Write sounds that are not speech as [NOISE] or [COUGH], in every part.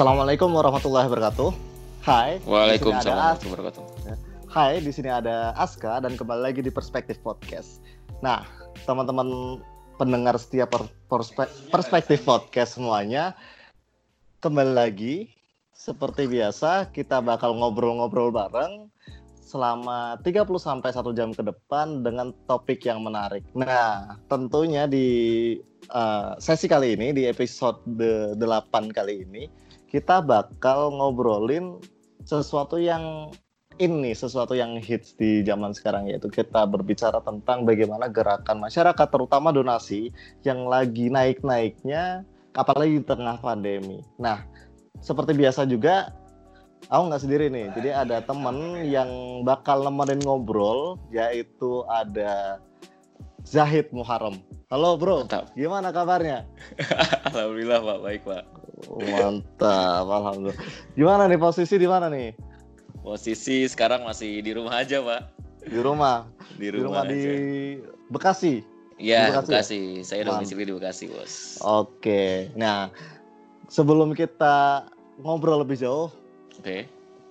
Assalamualaikum warahmatullahi wabarakatuh. Hai. Waalaikumsalam warahmatullahi wabarakatuh. Hai, di sini ada Aska dan kembali lagi di Perspektif Podcast. Nah, teman-teman pendengar setiap Perspektif Podcast semuanya, kembali lagi seperti biasa kita bakal ngobrol-ngobrol bareng selama 30 sampai 1 jam ke depan dengan topik yang menarik. Nah, tentunya di uh, sesi kali ini di episode 8 kali ini kita bakal ngobrolin sesuatu yang ini sesuatu yang hits di zaman sekarang yaitu kita berbicara tentang bagaimana gerakan masyarakat terutama donasi yang lagi naik-naiknya apalagi di tengah pandemi. Nah, seperti biasa juga aku nggak sendiri nih jadi ada temen yang bakal nemenin ngobrol yaitu ada Zahid Muharram halo bro mantap gimana kabarnya [LAUGHS] alhamdulillah pak baik pak mantap alhamdulillah gimana nih posisi di mana nih posisi sekarang masih di rumah aja pak di rumah di rumah, di, rumah di Bekasi Iya, Bekasi. Bekasi. Ya? Saya domisili di Bekasi, Bos. Oke. Nah, sebelum kita ngobrol lebih jauh, Oke. Okay.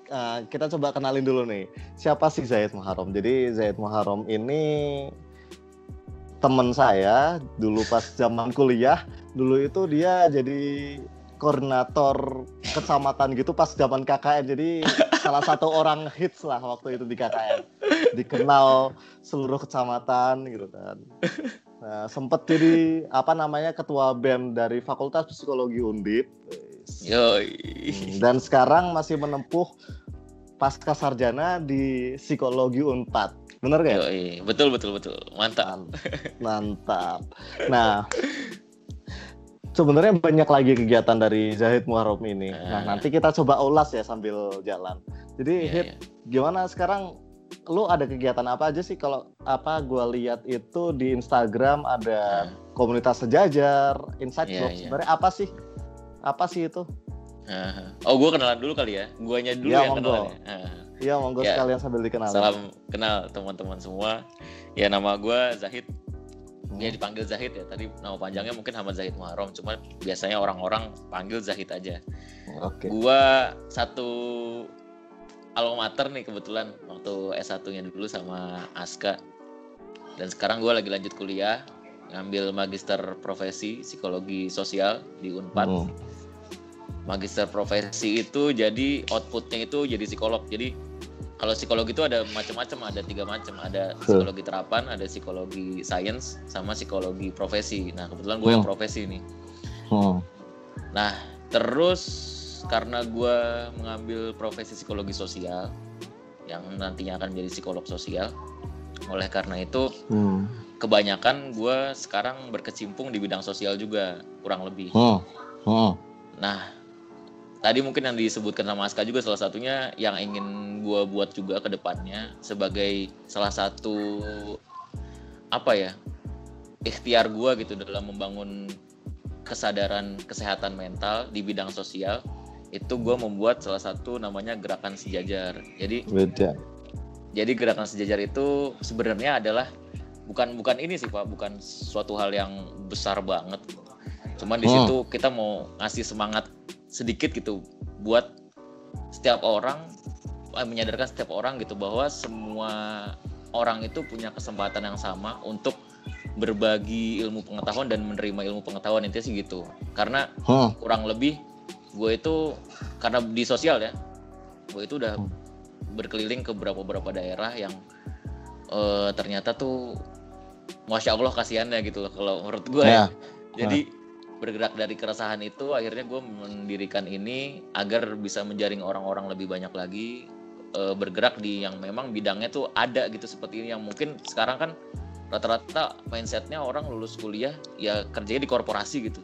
Uh, kita coba kenalin dulu nih. Siapa sih Zaid Muharram? Jadi Zaid Muharram ini teman saya dulu pas zaman kuliah. Dulu itu dia jadi koordinator kecamatan gitu pas zaman KKN. Jadi salah satu orang hits lah waktu itu di KKN. Dikenal seluruh kecamatan gitu kan. Nah, sempet jadi apa namanya ketua BEM dari Fakultas Psikologi Undip Yoi. Dan sekarang masih menempuh pasca sarjana di psikologi Unpad. Bener gak? Yoi. Betul betul betul. Mantap. Mantap. Nah, sebenarnya banyak lagi kegiatan dari Zahid Muharram ini. Nah, nanti kita coba ulas ya sambil jalan. Jadi, yeah, Hit, yeah. gimana sekarang lu ada kegiatan apa aja sih kalau apa gue lihat itu di Instagram ada uh. komunitas sejajar, Inside yeah, Club. Yeah. Sebenarnya apa sih apa sih itu? Uh, oh, gue kenalan dulu kali ya. Guanya dulu ya, yang kenalan ya. Iya, monggo ya, sekalian sambil dikenal. Salam kenal teman-teman semua. Ya nama gue Zahid. Hmm. Ya dipanggil Zahid ya. Tadi nama panjangnya mungkin Hamad Zahid Muharram, cuma biasanya orang-orang panggil Zahid aja. Oke. Okay. Gue satu alma mater nih kebetulan waktu S1-nya dulu sama Aska. Dan sekarang gue lagi lanjut kuliah ngambil magister profesi psikologi sosial di Unpad. Hmm. Magister profesi itu jadi outputnya itu jadi psikolog. Jadi kalau psikologi itu ada macam-macam, ada tiga macam. Ada psikologi terapan, ada psikologi sains, sama psikologi profesi. Nah kebetulan gue hmm. yang profesi nih. Hmm. Nah terus karena gue mengambil profesi psikologi sosial yang nantinya akan menjadi psikolog sosial, oleh karena itu hmm kebanyakan gue sekarang berkecimpung di bidang sosial juga kurang lebih. Hmm. Nah, tadi mungkin yang disebutkan sama Aska juga salah satunya yang ingin gue buat juga ke depannya sebagai salah satu apa ya ikhtiar gue gitu dalam membangun kesadaran kesehatan mental di bidang sosial itu gue membuat salah satu namanya gerakan sejajar. Jadi beda. Jadi gerakan sejajar itu sebenarnya adalah bukan bukan ini sih pak bukan suatu hal yang besar banget cuman di hmm. situ kita mau ngasih semangat sedikit gitu buat setiap orang eh, menyadarkan setiap orang gitu bahwa semua orang itu punya kesempatan yang sama untuk berbagi ilmu pengetahuan dan menerima ilmu pengetahuan intinya sih gitu karena hmm. kurang lebih gue itu karena di sosial ya gue itu udah hmm. berkeliling ke beberapa beberapa daerah yang uh, ternyata tuh masya allah kasihannya gitu loh kalau menurut gue ya. ya. Jadi bergerak dari keresahan itu akhirnya gue mendirikan ini agar bisa menjaring orang-orang lebih banyak lagi e, bergerak di yang memang bidangnya tuh ada gitu seperti ini yang mungkin sekarang kan rata-rata mindsetnya orang lulus kuliah ya kerjanya di korporasi gitu.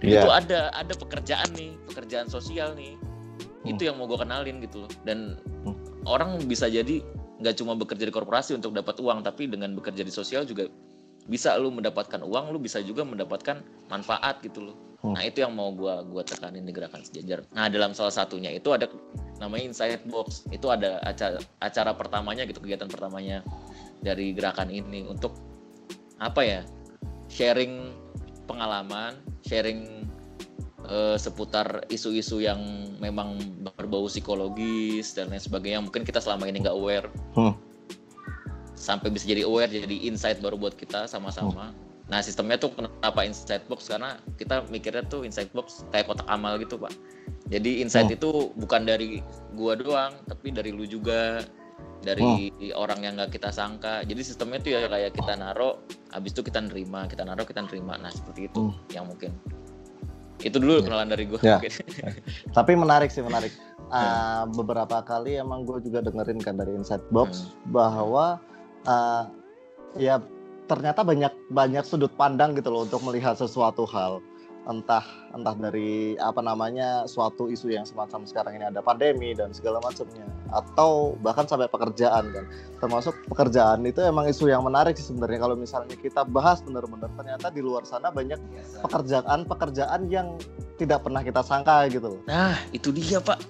Yeah. Itu ada ada pekerjaan nih, pekerjaan sosial nih. Hmm. Itu yang mau gue kenalin gitu loh. Dan hmm. orang bisa jadi nggak cuma bekerja di korporasi untuk dapat uang tapi dengan bekerja di sosial juga bisa lu mendapatkan uang lu bisa juga mendapatkan manfaat gitu loh hmm. nah itu yang mau gua gua tekanin di gerakan sejajar nah dalam salah satunya itu ada namanya inside box itu ada acara acara pertamanya gitu kegiatan pertamanya dari gerakan ini untuk apa ya sharing pengalaman sharing eh, seputar isu-isu yang memang berbau psikologis dan lain sebagainya mungkin kita selama ini nggak aware Hmm. Sampai bisa jadi aware jadi insight baru buat kita sama-sama nah sistemnya tuh kenapa insight box karena kita mikirnya tuh insight box kayak kotak amal gitu pak jadi insight Hmm. itu bukan dari gua doang tapi dari lu juga dari orang yang nggak kita sangka jadi sistemnya tuh ya kayak kita naro habis itu kita nerima kita naro kita nerima nah seperti itu Hmm. yang mungkin itu dulu Ya. kenalan dari gua Ya. [LAUGHS] Tapi menarik sih menarik. Ah, beberapa kali emang gue juga dengerin kan dari Inside Box bahwa ah, ya ternyata banyak banyak sudut pandang gitu loh untuk melihat sesuatu hal. Entah entah dari apa namanya suatu isu yang semacam sekarang ini ada pandemi dan segala macamnya atau bahkan sampai pekerjaan kan. Termasuk pekerjaan itu emang isu yang menarik sih sebenarnya kalau misalnya kita bahas benar-benar ternyata di luar sana banyak pekerjaan-pekerjaan yang tidak pernah kita sangka gitu loh. nah itu dia pak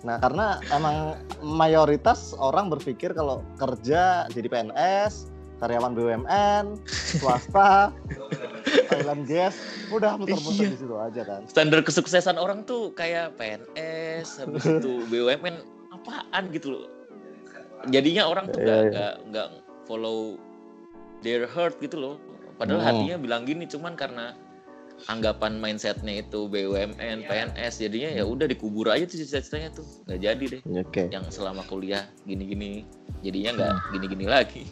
Nah, karena emang mayoritas orang berpikir kalau kerja jadi PNS, karyawan BUMN, swasta, [LAUGHS] Thailand Gas, udah muter-muter Iya. di situ aja kan. standar kesuksesan orang tuh kayak PNS habis itu BUMN apaan gitu loh jadinya orang tuh Iya, nggak iya. nggak nggak follow their heart gitu loh padahal Hmm. hatinya bilang gini cuman karena anggapan mindsetnya itu BUMN PNS jadinya ya udah dikubur aja tuh cita-citanya tuh nggak jadi deh Oke. yang selama kuliah gini-gini jadinya nggak Hmm. gini-gini lagi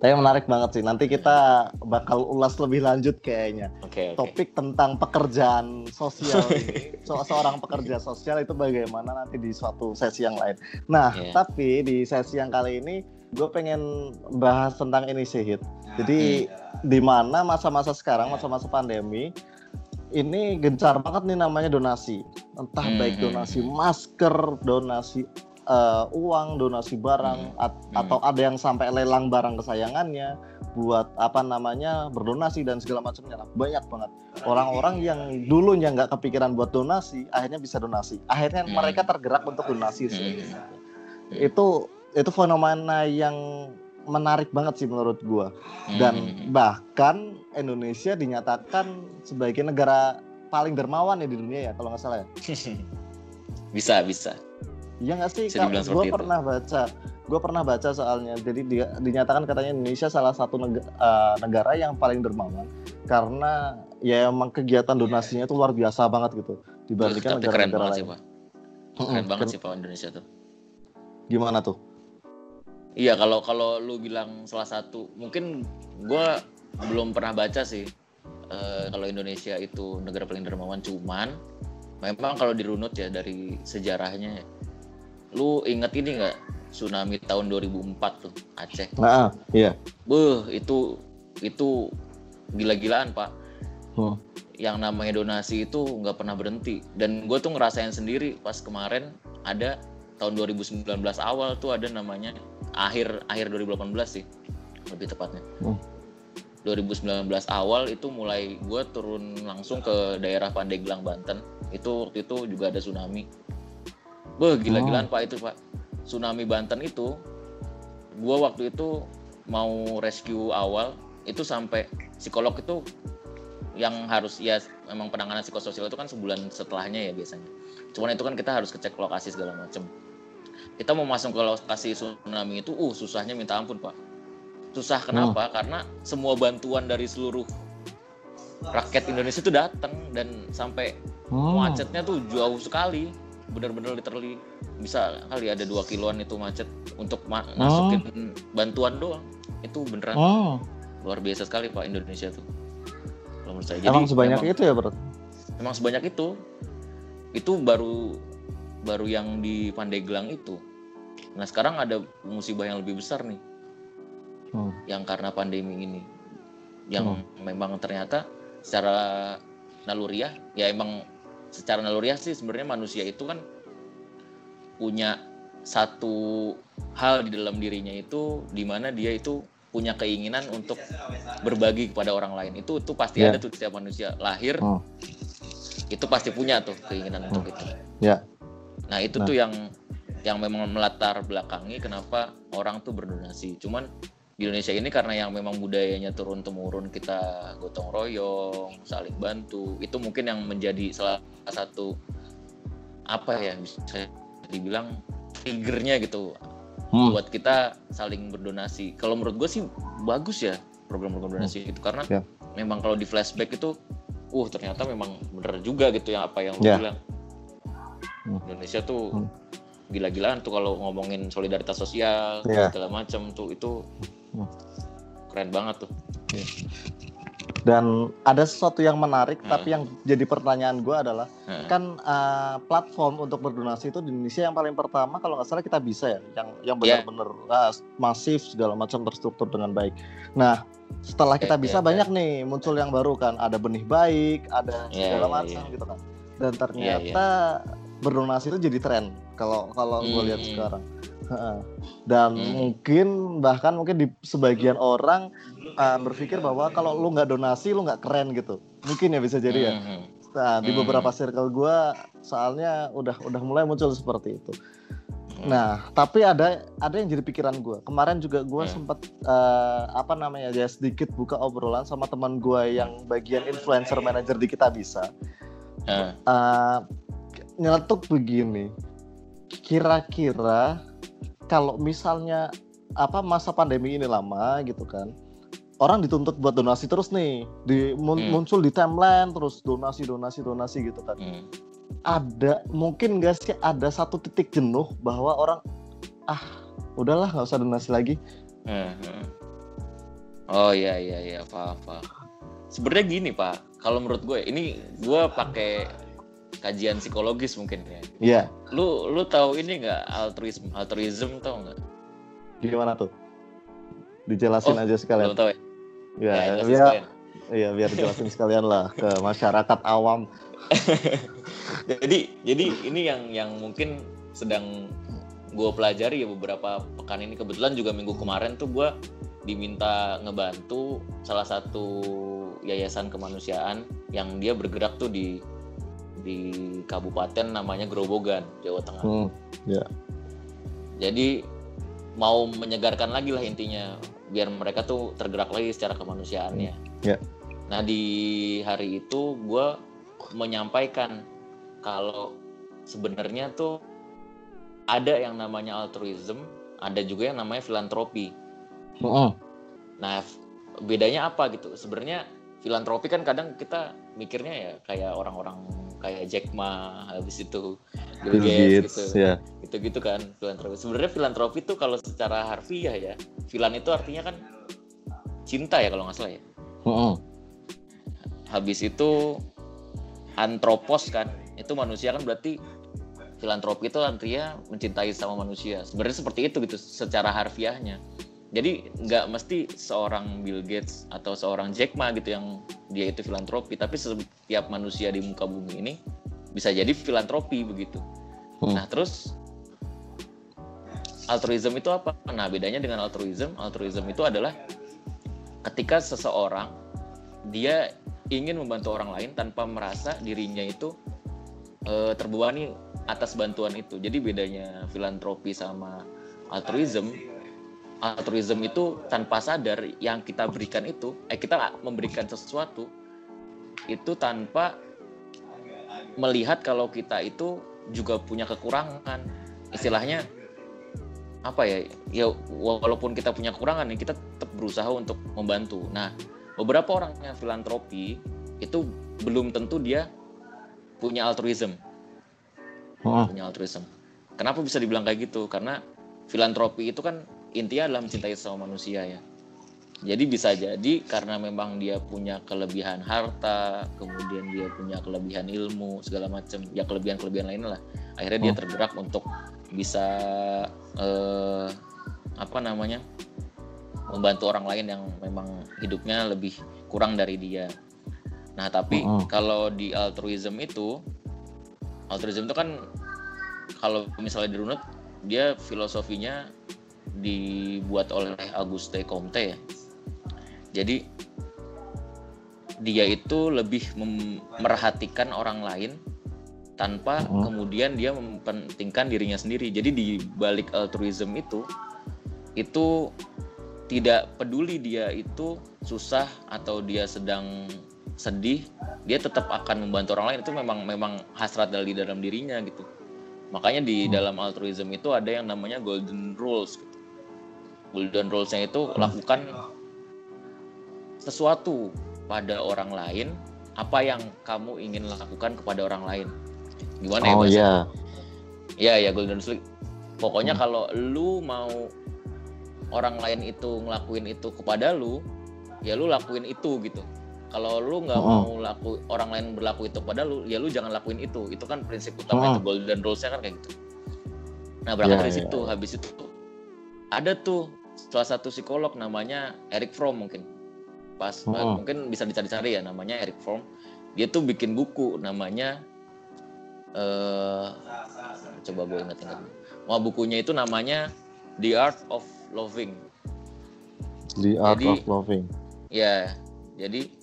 Tapi menarik banget sih. Nanti kita bakal ulas lebih lanjut kayaknya. oke oke Topik tentang pekerjaan sosial [LAUGHS] ini. So- seorang pekerja sosial itu bagaimana nanti di suatu sesi yang lain. Nah, Iya. tapi di sesi yang kali ini gue pengen bahas tentang ini sih Hit. Jadi di mana masa-masa sekarang, masa-masa pandemi, ini gencar banget nih namanya donasi. Entah Hmm, baik hmm, donasi masker, donasi eh, uang, donasi barang, at- hmm. atau ada yang sampai lelang barang kesayangannya buat apa namanya berdonasi dan segala macamnya. Banyak banget orang-orang yang dulunya nggak kepikiran buat donasi, akhirnya bisa donasi. Akhirnya Hmm. mereka tergerak untuk donasi sih. Hmm. Itu itu fenomena yang menarik banget sih menurut gua dan Hmm. bahkan Indonesia dinyatakan sebagai negara paling dermawan ya di dunia ya kalau nggak salah ya. [LAUGHS] bisa bisa Iya nggak sih? Gue pernah baca, gue pernah baca soalnya. Jadi dia, dinyatakan katanya Indonesia salah satu neg- eh, negara yang paling dermawan karena ya emang kegiatan donasinya itu luar biasa banget gitu dibandingkan negara-negara banget sih lain. pak keren banget sih pak Indonesia tuh Gimana tuh? Iya kalau kalau lu bilang salah satu mungkin gua belum pernah baca sih eh, kalau Indonesia itu negara paling dermawan cuman memang kalau dirunut ya dari sejarahnya ya, lu inget ini nggak tsunami tahun 2004 tuh Aceh Nah, iya. Beuh itu itu gila-gilaan pak Hmm. yang namanya donasi itu nggak pernah berhenti dan gue tuh ngerasain sendiri pas kemarin ada tahun 2019 awal tuh ada namanya akhir akhir 2018 sih lebih tepatnya Hmm. 2019 awal itu mulai gue turun langsung ke daerah Pandeglang Banten itu waktu itu juga ada tsunami Beuh gila-gilaan pak itu pak tsunami Banten itu gue waktu itu mau rescue awal itu sampai psikolog itu yang harus ya memang penanganan psikososial itu kan sebulan setelahnya ya biasanya. Cuman itu kan kita harus kecek lokasi segala macam. Kita mau masuk ke lokasi tsunami itu, uh susahnya minta ampun pak. Susah kenapa? Karena semua bantuan dari seluruh rakyat Indonesia itu datang dan sampai Hmm. macetnya tuh jauh sekali. Bener-bener literally bisa kali ada dua kiloan itu macet untuk ma- masukin bantuan doang. Itu beneran Hmm. luar biasa sekali pak Indonesia tuh. Kalau menurut saya. Emang sebanyak memang- itu ya, Bro? Emang sebanyak itu. Itu baru baru yang di Pandeglang itu. Nah sekarang ada musibah yang lebih besar nih, Hmm. yang karena pandemi ini, yang memang ternyata secara naluriah, ya emang secara naluriah sih sebenarnya manusia itu kan punya satu hal di dalam dirinya itu, di mana dia itu punya keinginan untuk berbagi kepada orang lain. Itu itu pasti Ya. ada tuh setiap manusia lahir Hmm. itu pasti punya tuh keinginan untuk itu. Ya. Nah itu Nah. tuh yang yang memang melatar belakangi kenapa orang tuh berdonasi. Cuman di Indonesia ini karena yang memang budayanya turun temurun kita gotong royong saling bantu itu mungkin yang menjadi salah satu apa ya bisa dibilang triggernya gitu hmm. buat kita saling berdonasi kalau menurut gue sih bagus ya program-program donasi hmm. itu karena yeah. memang kalau di flashback itu uh ternyata memang bener juga gitu ya apa yang lu yeah. bilang hmm. Indonesia tuh hmm. Gila-gilaan tuh kalau ngomongin solidaritas sosial yeah. segala macam tuh itu Hmm. Keren banget tuh. Iya. Dan ada sesuatu yang menarik, hmm. tapi yang jadi pertanyaan gue adalah hmm. kan uh, platform untuk berdonasi itu di Indonesia yang paling pertama kalau nggak salah kita bisa ya, yang yang iya. benar-benar yeah. uh, masif segala macam terstruktur dengan baik. Nah setelah kita yeah, bisa yeah, banyak yeah. nih muncul yang baru kan, ada benih baik, ada yeah, segala yeah, macam yeah. gitu kan. Dan ternyata yeah, yeah. Berdonasi itu jadi tren kalau kalau gue lihat hmm. sekarang dan hmm. mungkin bahkan mungkin di sebagian orang uh, berpikir bahwa kalau lu nggak donasi lu nggak keren gitu mungkin ya bisa jadi ya hmm. nah di hmm. beberapa circle gue soalnya udah udah mulai muncul seperti itu nah tapi ada ada yang jadi pikiran gue kemarin juga gue hmm. sempat uh, apa namanya ya sedikit buka obrolan sama teman gue yang bagian influencer manager di kita bisa hmm. uh, nyeletuk begini kira-kira kalau misalnya apa masa pandemi ini lama gitu kan orang dituntut buat donasi terus nih di hmm. muncul di timeline terus donasi donasi donasi gitu kan hmm. ada mungkin gak sih ada satu titik jenuh bahwa orang ah udahlah nggak usah donasi lagi hmm. oh iya iya iya apa sebenarnya gini pak kalau menurut gue ini gue pakai kajian psikologis mungkin ya. Iya. Yeah. Lu lu tahu ini nggak altruism altruism tau nggak? Gimana tuh? Dijelasin oh, aja sekalian. tahu ya? Ya, ya, ya Iya, biar jelasin [LAUGHS] sekalian lah ke masyarakat awam. [LAUGHS] jadi jadi ini yang yang mungkin sedang gue pelajari ya beberapa pekan ini kebetulan juga minggu kemarin tuh gue diminta ngebantu salah satu yayasan kemanusiaan yang dia bergerak tuh di di kabupaten namanya Grobogan, Jawa Tengah. Hmm, yeah. Jadi mau menyegarkan lagi lah intinya, biar mereka tuh tergerak lagi secara kemanusiaannya. Hmm, yeah. Nah di hari itu gue menyampaikan kalau sebenarnya tuh ada yang namanya altruism, ada juga yang namanya filantropi. Oh. Nah bedanya apa gitu? Sebenarnya filantropi kan kadang kita mikirnya ya kayak orang-orang kayak Jack Ma habis itu Bill Gates gitu. yeah. gitu gitu kan filantropi. Sebenarnya filantropi itu kalau secara harfiah ya filan itu artinya kan cinta ya kalau nggak salah ya. Uh -uh. habis itu antropos kan itu manusia kan berarti filantropi itu artinya mencintai sama manusia. Sebenarnya seperti itu gitu secara harfiahnya jadi nggak mesti seorang Bill Gates atau seorang Jack Ma gitu yang dia itu filantropi tapi setiap manusia di muka bumi ini bisa jadi filantropi begitu. Hmm. nah terus altruism itu apa? Nah bedanya dengan altruism altruism itu adalah ketika seseorang dia ingin membantu orang lain tanpa merasa dirinya itu e, terbebani atas bantuan itu. Jadi bedanya filantropi sama altruism altruism itu tanpa sadar yang kita berikan itu eh kita memberikan sesuatu itu tanpa melihat kalau kita itu juga punya kekurangan. Istilahnya apa ya ya walaupun kita punya kekurangan nih kita tetap berusaha untuk membantu. Nah beberapa orang yang filantropi itu belum tentu dia punya altruism. Oh. punya altruism. Kenapa bisa dibilang kayak gitu? Karena filantropi itu kan intinya adalah mencintai sama manusia ya jadi bisa jadi karena memang dia punya kelebihan harta kemudian dia punya kelebihan ilmu segala macam ya kelebihan kelebihan lainnya lah akhirnya dia oh. tergerak untuk bisa eh, apa namanya membantu orang lain yang memang hidupnya lebih kurang dari dia nah tapi uh -huh. kalau di altruism itu altruism itu kan kalau misalnya dirunut dia filosofinya dibuat oleh Auguste Comte ya. Jadi dia itu lebih merhatikan orang lain tanpa hmm. kemudian dia mempentingkan dirinya sendiri. Jadi di balik altruism itu itu tidak peduli dia itu susah atau dia sedang sedih dia tetap akan membantu orang lain itu memang memang hasrat dari dalam dirinya gitu makanya di hmm. dalam altruism itu ada yang namanya golden rules gitu. Golden rulesnya itu hmm. lakukan sesuatu pada orang lain apa yang kamu ingin lakukan kepada orang lain gimana ya, oh, ya iya ya ya golden rules pokoknya hmm. kalau lu mau orang lain itu ngelakuin itu kepada lu ya lu lakuin itu gitu kalau lu nggak oh. mau laku orang lain berlaku itu pada lu ya lu jangan lakuin itu itu kan prinsip utama oh. itu golden rulesnya kan kayak gitu nah berangkat yeah, dari yeah. situ ya. habis itu ada tuh salah satu psikolog namanya Eric Fromm mungkin pas oh. mungkin bisa dicari-cari ya namanya Eric Fromm dia tuh bikin buku namanya uh, coba gue ingat-ingat Wah bukunya itu namanya The Art of Loving The Art jadi, of Loving ya jadi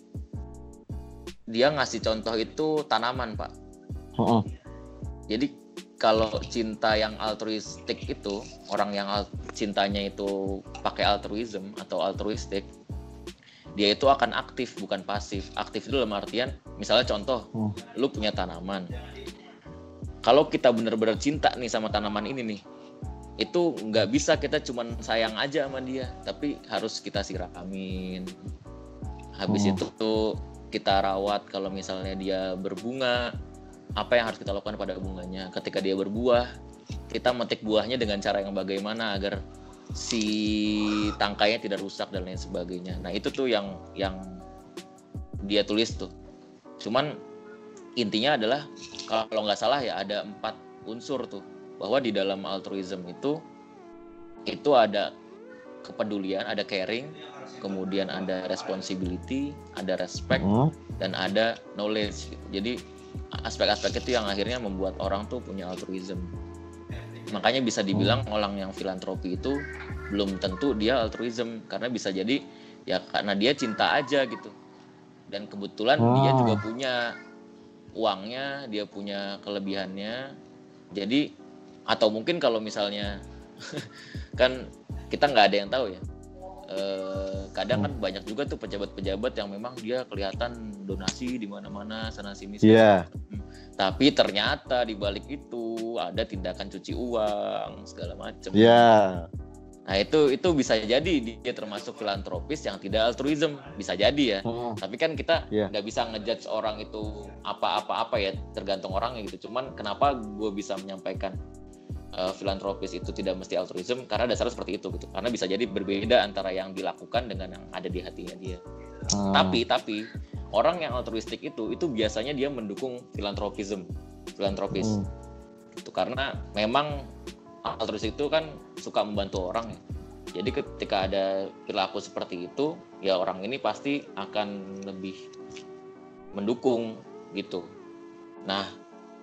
dia ngasih contoh itu tanaman pak. Oh. Jadi kalau cinta yang altruistik itu orang yang al cintanya itu pakai altruism atau altruistik, dia itu akan aktif bukan pasif. Aktif itu dalam artian misalnya contoh, oh. lu punya tanaman. Kalau kita benar-benar cinta nih sama tanaman ini nih, itu nggak bisa kita cuman sayang aja sama dia, tapi harus kita siramin. Habis oh. itu tuh kita rawat kalau misalnya dia berbunga apa yang harus kita lakukan pada bunganya ketika dia berbuah kita metik buahnya dengan cara yang bagaimana agar si tangkainya tidak rusak dan lain sebagainya nah itu tuh yang yang dia tulis tuh cuman intinya adalah kalau nggak salah ya ada empat unsur tuh bahwa di dalam altruism itu itu ada kepedulian ada caring kemudian ada responsibility, ada respect, hmm. dan ada knowledge. Jadi aspek-aspek itu yang akhirnya membuat orang tuh punya altruism. Makanya bisa dibilang hmm. orang yang filantropi itu belum tentu dia altruism karena bisa jadi ya karena dia cinta aja gitu. Dan kebetulan hmm. dia juga punya uangnya, dia punya kelebihannya. Jadi atau mungkin kalau misalnya [LAUGHS] kan kita nggak ada yang tahu ya eh, kadang kan banyak juga tuh pejabat-pejabat yang memang dia kelihatan donasi di mana-mana sana sini. Iya. Hmm. Tapi ternyata di balik itu ada tindakan cuci uang segala macam. Iya. Yeah. Nah itu itu bisa jadi dia termasuk filantropis yang tidak altruism bisa jadi ya. Hmm. Tapi kan kita iya. nggak yeah. bisa ngejudge orang itu apa-apa apa ya tergantung orangnya gitu. Cuman kenapa gue bisa menyampaikan uh, filantropis itu tidak mesti altruism karena dasarnya seperti itu gitu. Karena bisa jadi berbeda antara yang dilakukan dengan yang ada di hatinya dia. Hmm. tapi tapi orang yang altruistik itu itu biasanya dia mendukung filantropism filantropis. Hmm. itu karena memang altruistik itu kan suka membantu orang ya. Jadi ketika ada perilaku seperti itu ya orang ini pasti akan lebih mendukung gitu. Nah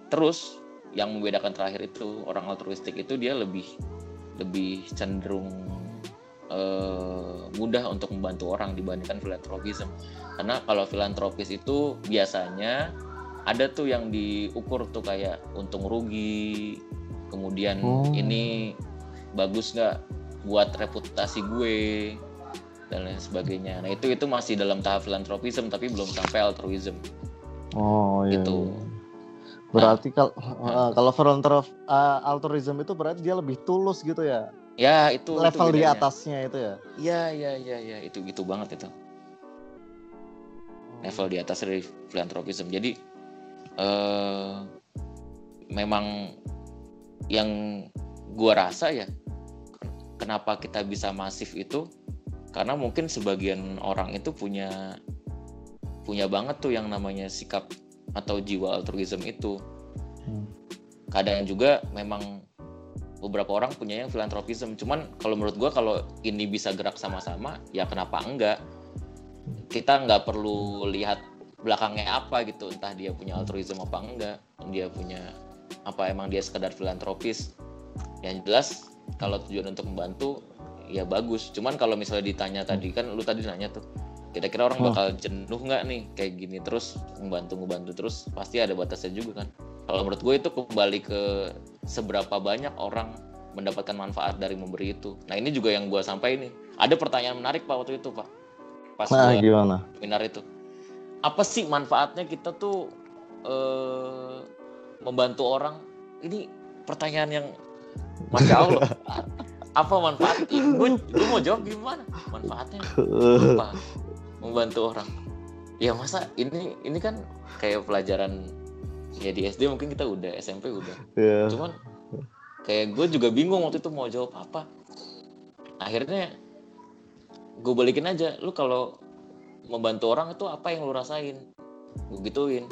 terus yang membedakan terakhir itu orang altruistik itu dia lebih lebih cenderung uh, mudah untuk membantu orang dibandingkan filantropisme karena kalau filantropis itu biasanya ada tuh yang diukur tuh kayak untung rugi kemudian oh. ini bagus nggak buat reputasi gue dan lain sebagainya nah itu itu masih dalam tahap filantropisme tapi belum sampai altruism oh iya, gitu iya. Berarti kalau uh, kalau volunteer uh, altruism itu berarti dia lebih tulus gitu ya? Ya itu level itu di atasnya itu ya? Iya iya iya ya. itu gitu banget itu. Level di atas dari filantropism. Jadi uh, memang yang gua rasa ya kenapa kita bisa masif itu karena mungkin sebagian orang itu punya punya banget tuh yang namanya sikap atau jiwa altruism itu. Hmm. kadang juga memang beberapa orang punya yang filantropism cuman kalau menurut gue kalau ini bisa gerak sama-sama ya kenapa enggak? Kita nggak perlu lihat belakangnya apa gitu. Entah dia punya altruism apa enggak dia punya apa emang dia sekedar filantropis. Yang jelas kalau tujuan untuk membantu ya bagus. Cuman kalau misalnya ditanya tadi kan lu tadi nanya tuh kira-kira orang oh. bakal jenuh nggak nih? Kayak gini terus membantu membantu terus pasti ada batasnya juga kan. Kalau menurut gue itu kembali ke seberapa banyak orang mendapatkan manfaat dari memberi itu. Nah ini juga yang gue sampai nih. Ada pertanyaan menarik pak waktu itu pak. Pas Nah, gimana? seminar itu. Apa sih manfaatnya kita tuh eh, membantu orang? Ini pertanyaan yang masya allah. [LAUGHS] Apa manfaat? Gue gue mau jawab gimana? Manfaatnya apa [LAUGHS] membantu orang. Ya masa ini ini kan kayak pelajaran ya di SD mungkin kita udah SMP udah. Ya. cuman kayak gue juga bingung waktu itu mau jawab apa. Akhirnya gue balikin aja lu kalau membantu orang itu apa yang lu rasain? Gue gituin.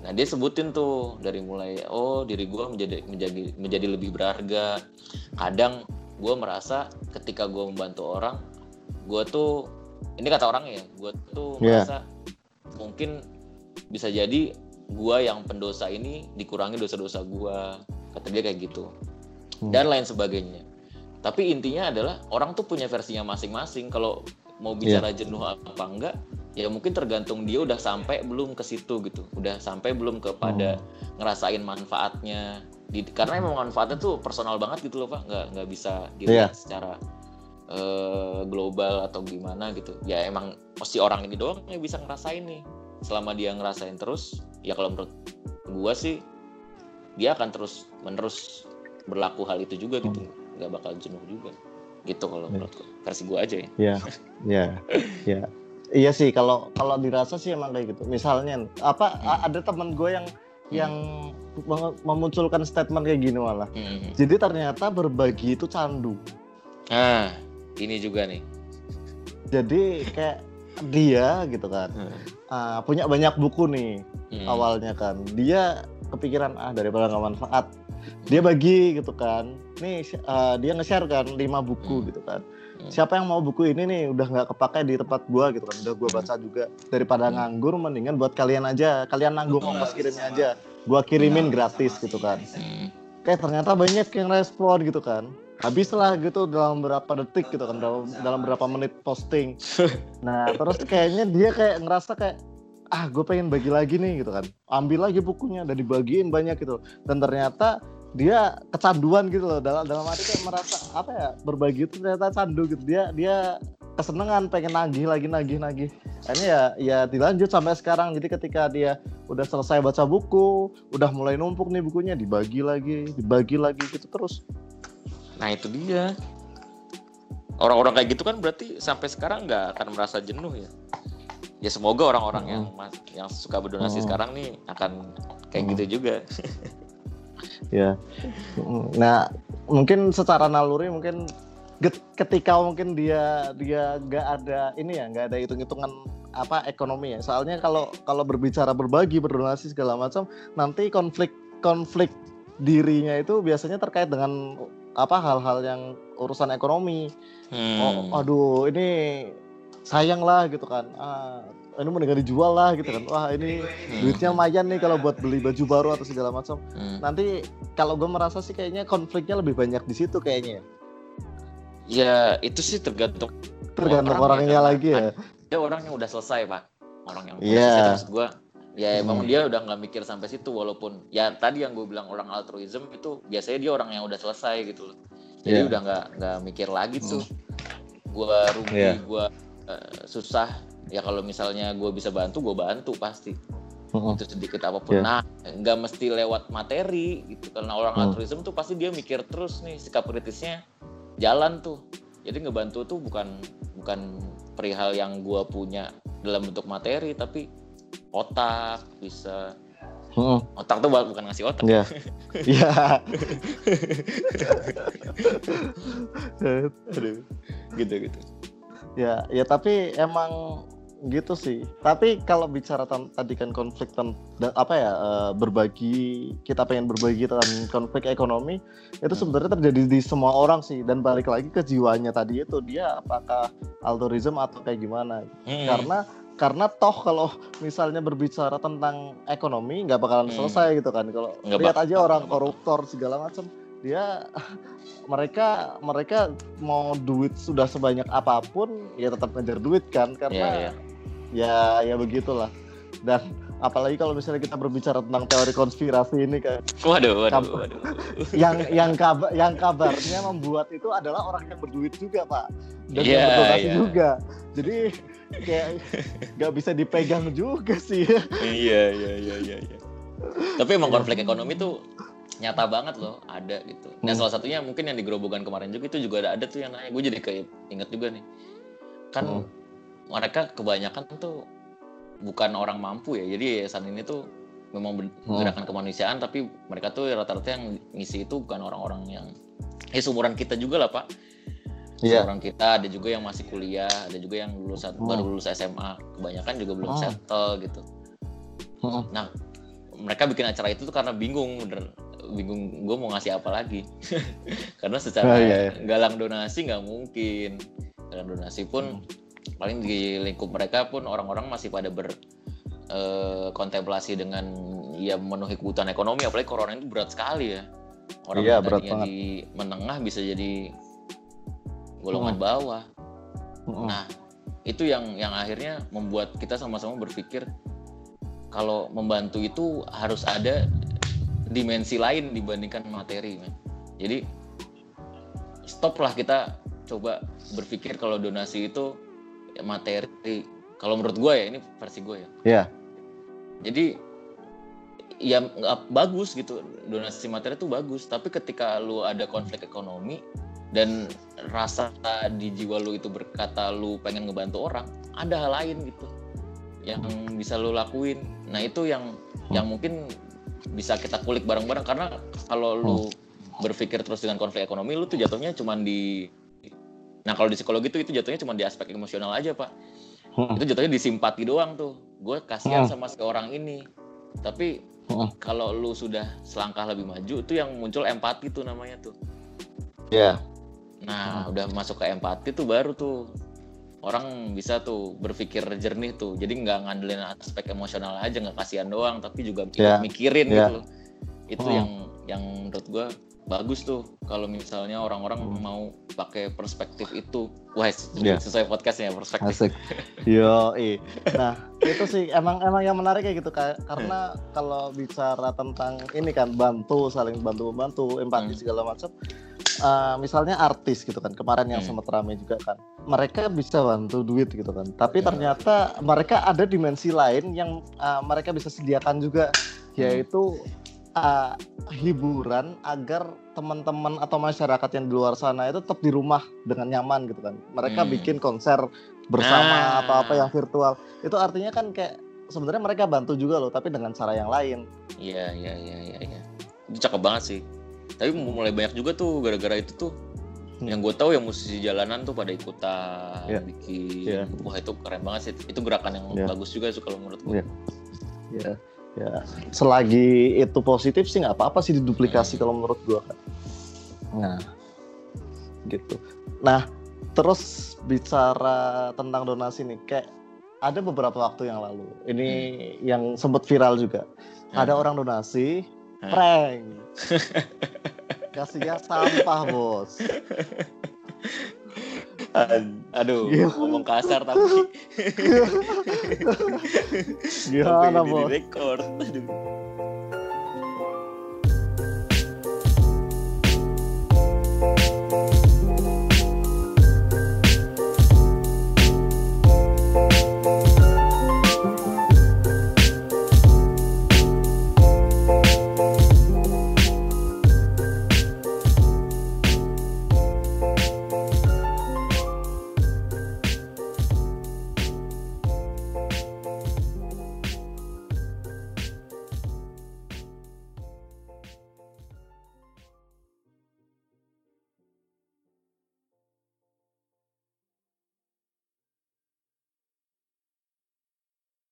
Nah dia sebutin tuh dari mulai oh diri gue menjadi menjadi menjadi lebih berharga. Kadang gue merasa ketika gue membantu orang gue tuh ini kata orang ya gue tuh Iya. merasa mungkin bisa jadi gue yang pendosa ini dikurangi dosa-dosa gue kata dia kayak gitu Hmm. dan lain sebagainya. Tapi intinya adalah orang tuh punya versinya masing-masing. Kalau mau bicara jenuh apa enggak ya mungkin tergantung dia udah sampai belum ke situ gitu. Udah sampai belum kepada ngerasain manfaatnya. Di, karena emang manfaatnya tuh personal banget gitu loh pak. Nggak nggak bisa dilihat secara eh, global atau gimana gitu ya emang si orang ini doang yang bisa ngerasain nih selama dia ngerasain terus ya kalau menurut gua sih dia akan terus menerus berlaku hal itu juga gitu nggak bakal jenuh juga gitu kalau Ya. menurut gua. versi gua aja ya Ya, ya, ya. Iya sih kalau kalau dirasa sih emang kayak gitu. Misalnya apa a- ada teman gue yang yang meng- memunculkan statement kayak gini malah. Hmm. Jadi ternyata berbagi itu candu. nah ini juga nih Jadi kayak dia gitu kan ah, punya banyak buku nih Hmm. awalnya kan. Dia kepikiran ah daripada nggak manfaat. Dia bagi gitu kan. Nih ah, dia nge-share kan lima buku Hmm. gitu kan. Hmm. Siapa yang mau buku ini nih udah nggak kepakai di tempat gua gitu kan. Udah gua baca juga daripada Hmm. nganggur mendingan buat kalian aja. Kalian nanggung ongkos kirimnya aja. Gua kirimin gratis gitu kan. Hmm. Kayak ternyata banyak yang respon gitu kan. Habis lah gitu dalam berapa detik gitu kan dalam, dalam berapa menit posting. [LAUGHS] Nah terus kayaknya dia kayak ngerasa kayak ah gue pengen bagi lagi nih gitu kan. Ambil lagi bukunya dan dibagiin banyak gitu. Dan ternyata dia kecanduan gitu loh dalam dalam arti kayak merasa apa ya berbagi itu ternyata candu gitu dia dia kesenangan pengen nagih lagi nagih nagih akhirnya ya ya dilanjut sampai sekarang jadi ketika dia udah selesai baca buku udah mulai numpuk nih bukunya dibagi lagi dibagi lagi gitu terus nah itu dia. Orang-orang kayak gitu kan berarti sampai sekarang nggak akan merasa jenuh ya? Ya semoga orang-orang yang mas- yang suka berdonasi Hmm. sekarang nih akan kayak Hmm. gitu juga. [LAUGHS] Ya. Nah mungkin secara naluri mungkin ketika mungkin dia dia nggak ada ini ya nggak ada hitung hitungan apa ekonomi ya. Soalnya kalau kalau berbicara berbagi berdonasi segala macam nanti konflik konflik dirinya itu biasanya terkait dengan apa hal-hal yang urusan ekonomi Hmm. oh aduh ini sayang lah gitu kan ah ini mendingan dijual lah gitu kan wah ini Hmm. duitnya lumayan nih kalau buat beli baju baru atau segala macam Hmm. nanti kalau gue merasa sih kayaknya konfliknya lebih banyak di situ kayaknya ya. ya itu sih tergantung tergantung Orang orangnya ya, lagi ya ada orang yang udah selesai pak orang yang udah Iya. selesai maksud gue ya emang Hmm. dia udah nggak mikir sampai situ walaupun ya tadi yang gue bilang orang altruism itu biasanya dia orang yang udah selesai gitu loh jadi Iya. udah nggak nggak mikir lagi tuh gue rugi Iya. gue susah ya kalau misalnya gue bisa bantu gue bantu pasti Mm-mm. itu sedikit apa pun Iya. nah nggak mesti lewat materi gitu karena orang Hmm. altruism tuh pasti dia mikir terus nih sikap kritisnya jalan tuh jadi ngebantu tuh bukan bukan perihal yang gue punya dalam bentuk materi tapi otak bisa Mm-mm. otak tuh bukan ngasih otak Iya. [LAUGHS] Iya. Aduh, gitu gitu ya, ya tapi emang gitu sih. Tapi kalau bicara tadi kan konflik tan- da- apa ya eh, berbagi, kita pengen berbagi tentang konflik ekonomi itu sebenarnya terjadi di semua orang sih. Dan balik lagi ke jiwanya tadi itu dia apakah altruism atau kayak gimana? Hmm. karena karena toh kalau misalnya berbicara tentang ekonomi nggak bakalan Hmm. selesai gitu kan kalau lihat bak- aja orang koruptor segala macam dia mereka mereka mau duit sudah sebanyak apa pun ya tetap ngejar duit kan karena ya. ya ya begitulah dan apalagi kalau misalnya kita berbicara tentang teori konspirasi ini kan Waduh, waduh, Kab- waduh. [LAUGHS] yang yang kabar yang kabarnya membuat itu adalah orang yang berduit juga pak dan Iya, yang berdonasi iya. juga jadi kayak nggak bisa dipegang juga sih iya, iya, iya, iya, iya. Tapi emang konflik ekonomi tuh nyata banget loh, ada gitu. Nah, Hmm. salah satunya mungkin yang di gerobogan kemarin juga itu juga ada, ada tuh yang nanya. Gue jadi kayak inget juga nih. Kan Hmm. mereka kebanyakan tuh bukan orang mampu ya. Jadi yayasan ini tuh memang ber- Hmm. gerakan kemanusiaan tapi mereka tuh rata-rata yang ngisi itu bukan orang-orang yang ya seumuran kita juga lah, Pak. Iya. Seumuran kita ada juga yang masih kuliah, ada juga yang lulusan Hmm. baru lulus SMA. Kebanyakan juga belum Hmm. settle gitu. Hmm. mereka bikin acara itu tuh karena bingung bener bingung gue mau ngasih apa lagi [LAUGHS] karena secara Oh, iya, iya. galang donasi nggak mungkin galang donasi pun paling di lingkup mereka pun orang-orang masih pada ber eh, kontemplasi dengan ya memenuhi kebutuhan ekonomi apalagi corona itu berat sekali ya orang Iya, yang berat banget. di menengah bisa jadi golongan Hmm. bawah Hmm. Nah, itu yang yang akhirnya membuat kita sama-sama berpikir kalau membantu itu harus ada dimensi lain dibandingkan materi, men. Jadi stoplah kita coba berpikir kalau donasi itu materi. Kalau menurut gue ya ini versi gue ya. Iya. Jadi ya bagus gitu donasi materi itu bagus, tapi ketika lu ada konflik ekonomi dan rasa di jiwa lu itu berkata lu pengen ngebantu orang, ada hal lain gitu yang bisa lu lakuin. Nah itu yang yang mungkin bisa kita kulik bareng-bareng karena kalau lu berpikir terus dengan konflik ekonomi, lu tuh jatuhnya cuman di Nah kalau di psikologi itu itu jatuhnya cuma di aspek emosional aja pak. Hmm. Itu jatuhnya di simpati doang tuh. Gue kasihan Hmm. sama si orang ini. Tapi Hmm. kalau lu sudah selangkah lebih maju itu yang muncul empati tuh namanya tuh. Iya. Nah, udah masuk ke empati tuh baru tuh orang bisa tuh berpikir jernih tuh. Jadi nggak ngandelin aspek emosional aja, nggak kasihan doang, tapi juga Ya, mikirin ya. gitu. Itu Hmm. yang yang menurut gua bagus tuh kalau misalnya orang-orang Hmm. mau pakai perspektif itu. Wah, Ya. sesuai podcastnya perspektif. Asik. [LAUGHS] Yo, Nah, itu sih emang emang yang menarik kayak gitu karena kalau bicara tentang ini kan bantu, saling bantu membantu, empati Hmm. segala macam. eh, misalnya artis gitu kan, kemarin yang Hmm. sempat rame juga kan. Mereka bisa bantu duit gitu kan. Tapi Hmm. ternyata mereka ada dimensi lain yang eh, mereka bisa sediakan juga yaitu eh, hiburan agar teman-teman atau masyarakat yang di luar sana itu tetap di rumah dengan nyaman gitu kan. Mereka Hmm. bikin konser bersama Nah. atau apa yang virtual. Itu artinya kan kayak sebenarnya mereka bantu juga loh, tapi dengan cara yang lain. Iya, iya, iya, iya, iya. Itu cakep banget sih. Tapi mulai banyak juga tuh gara-gara itu tuh Hmm. yang gue tahu yang musisi jalanan tuh pada ikutan Iya. bikin Iya. wah itu keren banget sih itu gerakan yang Iya. bagus juga sih kalau menurut gue Iya. Ya, ya. Selagi itu positif sih nggak apa-apa sih diduplikasi Hmm. kalau menurut gua kan. Nah, gitu. Nah, terus bicara tentang donasi nih, kayak ada beberapa waktu yang lalu. Ini yang sempat viral juga. Ada Hmm. orang donasi, Hmm. prank. [LAUGHS] Kasihnya sampah, bos. Ad- aduh Iya. ngomong kasar tapi Gimana, tapi ini bos? direkord aduh